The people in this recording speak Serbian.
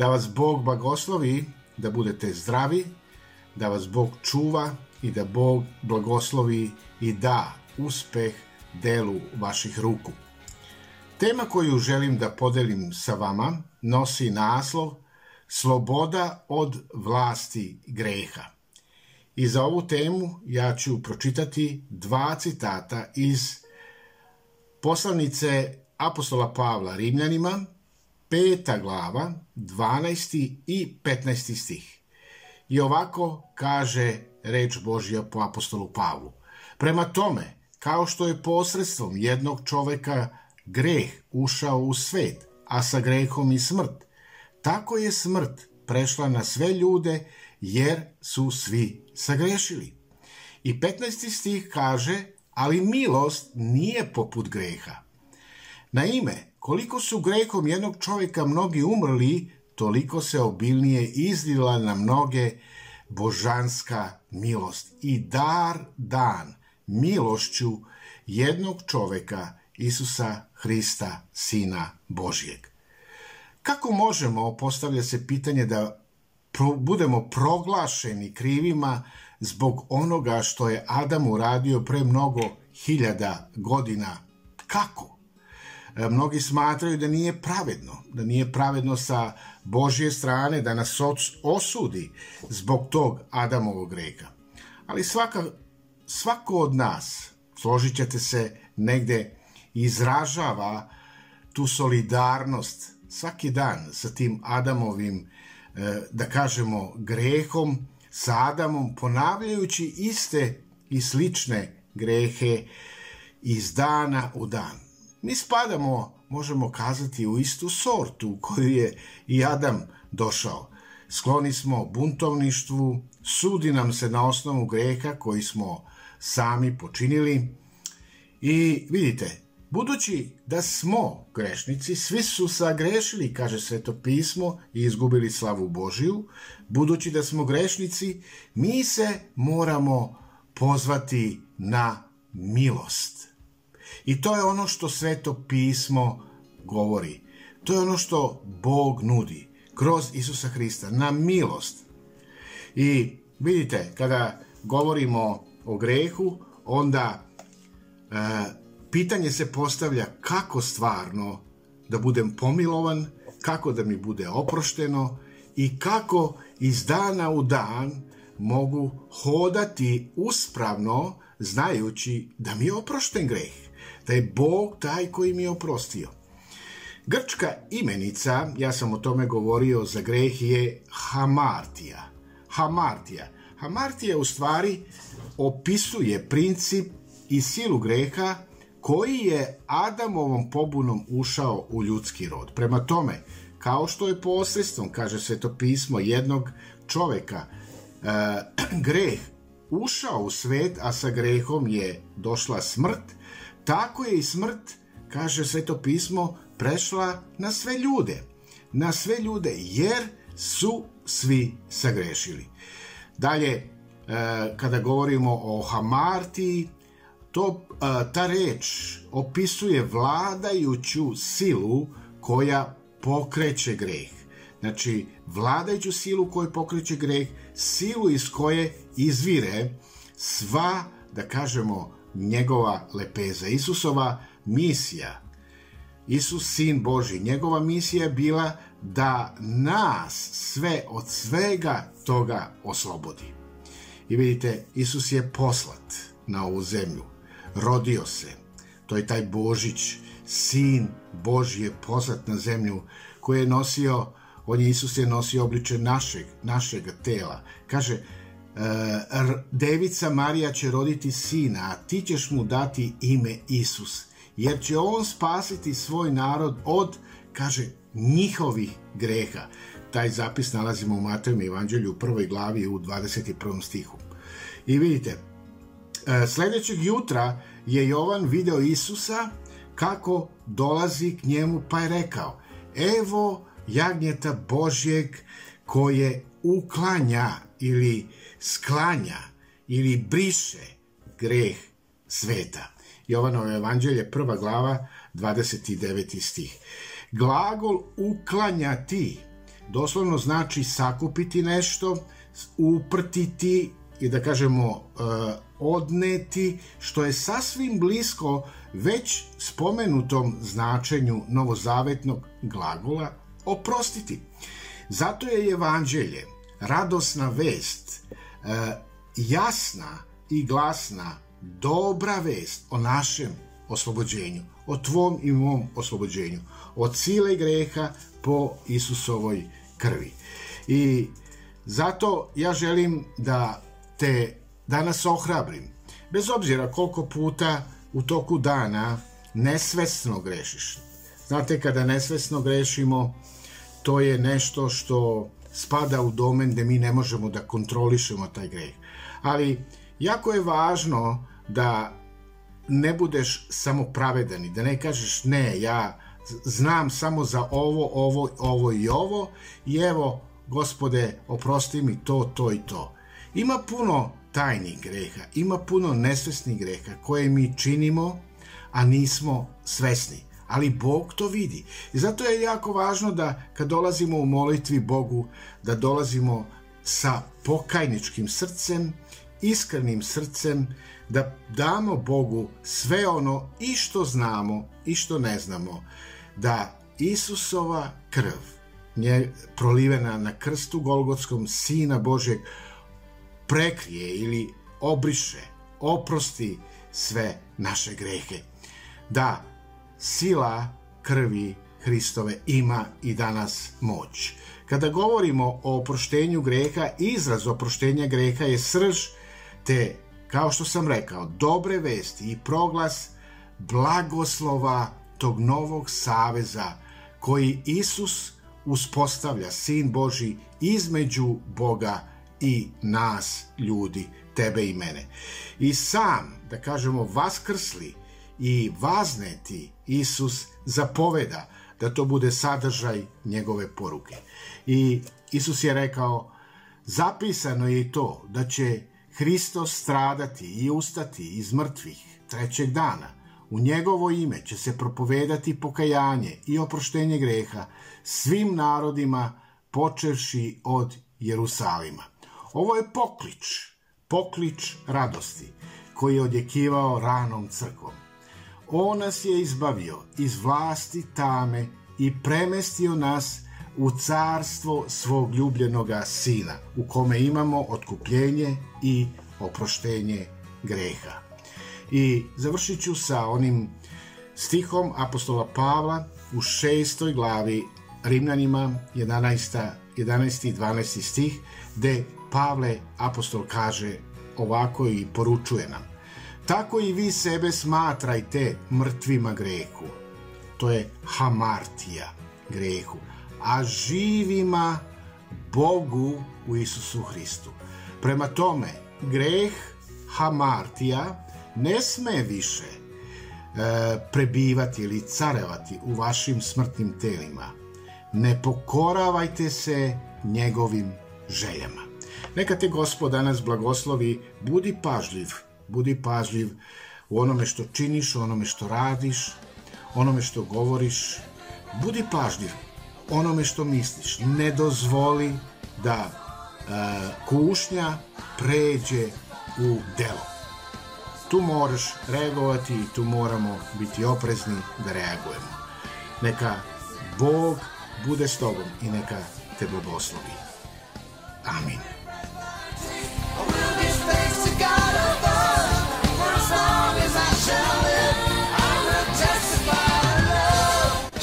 da vas Bog blagoslovi, da budete zdravi, da vas Bog čuva i da Bog blagoslovi i da uspeh delu vaših ruku. Tema koju želim da podelim sa vama nosi naslov Sloboda od vlasti greha. I za ovu temu ja ću pročitati dva citata iz poslanice apostola Pavla Rimljanima, peta glava, 12. i 15. stih. I ovako kaže reč Božja po apostolu Pavlu. Prema tome, kao što je posredstvom jednog čoveka greh ušao u svet, a sa grehom i smrt, tako je smrt prešla na sve ljude, jer su svi sagrešili. I 15. stih kaže, ali milost nije poput greha. Na ime, koliko su grehom jednog čovjeka mnogi umrli, toliko se obilnije izlila na mnoge božanska milost i dar dan milošću jednog čovjeka Isusa Hrista, Sina Božijeg. Kako možemo, postavlja se pitanje da budemo proglašeni krivima zbog onoga što je Adam uradio pre mnogo hiljada godina. Kako? E, mnogi smatraju da nije pravedno, da nije pravedno sa Božje strane da nas osudi zbog tog Adamovog greka. Ali svaka, svako od nas, složit ćete se, negde izražava tu solidarnost svaki dan sa tim Adamovim E, da kažemo, grehom sa Adamom, ponavljajući iste i slične grehe iz dana u dan. Mi spadamo, možemo kazati, u istu sortu u koju je i Adam došao. Skloni smo buntovništvu, sudi nam se na osnovu greha koji smo sami počinili i vidite, Budući da smo grešnici, svi su sagrešili, kaže Sveto pismo, i izgubili slavu Božiju, budući da smo grešnici, mi se moramo pozvati na milost. I to je ono što Sveto pismo govori. To je ono što Bog nudi kroz Isusa Hrista, na milost. I vidite, kada govorimo o grehu, onda e, pitanje se postavlja kako stvarno da budem pomilovan, kako da mi bude oprošteno i kako iz dana u dan mogu hodati uspravno znajući da mi je oprošten greh, da je Bog taj koji mi je oprostio. Grčka imenica, ja sam o tome govorio za greh, je hamartija. Hamartija. Hamartija u stvari opisuje princip i silu greha koji je Adamovom pobunom ušao u ljudski rod. Prema tome, kao što je posredstvom, kaže Sveto pismo, jednog čoveka, e, greh ušao u svet, a sa grehom je došla smrt, tako je i smrt, kaže Sveto pismo, prešla na sve ljude. Na sve ljude, jer su svi sagrešili. Dalje, e, kada govorimo o Hamarti, to, ta reč opisuje vladajuću silu koja pokreće greh. Znači, vladajuću silu koju pokreće greh, silu iz koje izvire sva, da kažemo, njegova lepeza. Isusova misija, Isus, sin Boži, njegova misija je bila da nas sve od svega toga oslobodi. I vidite, Isus je poslat na ovu zemlju rodio se. To je taj Božić, sin Božji je poslat na zemlju koji je nosio, on je Isus je nosio obliče našeg, našeg tela. Kaže, devica Marija će roditi sina, a ti ćeš mu dati ime Isus, jer će on spasiti svoj narod od, kaže, njihovih greha. taj zapis nalazimo u Matejem evanđelju u prvoj glavi u 21. stihu. I vidite, e, sledećeg jutra je Jovan video Isusa kako dolazi k njemu pa je rekao evo jagnjeta Božjeg koje uklanja ili sklanja ili briše greh sveta. Jovanovo evanđelje, prva glava, 29. stih. Glagol uklanjati doslovno znači sakupiti nešto, uprtiti i da kažemo e, odneti, što je sasvim blisko već spomenutom značenju novozavetnog glagola oprostiti. Zato je evanđelje, radosna vest, jasna i glasna, dobra vest o našem oslobođenju, o tvom i mom oslobođenju, od sile greha po Isusovoj krvi. I zato ja želim da te danas ohrabrim, bez obzira koliko puta u toku dana nesvesno grešiš. Znate, kada nesvesno grešimo, to je nešto što spada u domen gde mi ne možemo da kontrolišemo taj greh. Ali jako je važno da ne budeš samo pravedan i da ne kažeš ne, ja znam samo za ovo, ovo, ovo i ovo i evo, gospode, oprosti mi to, to i to. Ima puno tajnih greha, ima puno nesvesnih greha koje mi činimo, a nismo svesni. Ali Bog to vidi. I zato je jako važno da kad dolazimo u molitvi Bogu, da dolazimo sa pokajničkim srcem, iskrenim srcem, da damo Bogu sve ono i što znamo i što ne znamo, da Isusova krv, nje prolivena na krstu Golgotskom Sina Božeg, prekrije ili obriše, oprosti sve naše grehe. Da, sila krvi Hristove ima i danas moć. Kada govorimo o oproštenju greha, izraz oproštenja greha je srž te, kao što sam rekao, dobre vesti i proglas blagoslova tog novog saveza koji Isus uspostavlja, Sin Boži, između Boga i nas, ljudi, tebe i mene. I sam, da kažemo, vaskrsli i vazneti Isus zapoveda da to bude sadržaj njegove poruke. I Isus je rekao, zapisano je i to da će Hristos stradati i ustati iz mrtvih trećeg dana. U njegovo ime će se propovedati pokajanje i oproštenje greha svim narodima počevši od Jerusalima. Ovo je poklič, poklič radosti koji je odjekivao ranom crkvom. On nas je izbavio iz vlasti tame i premestio nas u carstvo svog ljubljenoga sina, u kome imamo otkupljenje i oproštenje greha. I završit ću sa onim stihom apostola Pavla u šestoj glavi Rimljanima 11. 11. i 12. stih, gde Pavle apostol kaže ovako i poručuje nam. Tako i vi sebe smatrajte mrtvima grehu. To je hamartija grehu. A živima Bogu u Isusu Hristu. Prema tome, greh hamartija ne sme više e, prebivati ili carevati u vašim smrtnim telima. Ne pokoravajte se njegovim željama. Neka te gospod danas blagoslovi, budi pažljiv, budi pažljiv u onome što činiš, u onome što radiš, onome što govoriš, budi pažljiv onome što misliš. Ne dozvoli da uh, kušnja pređe u delo. Tu moraš reagovati i tu moramo biti oprezni da reagujemo. Neka Bog bude s tobom i neka te blagoslovi. Amin.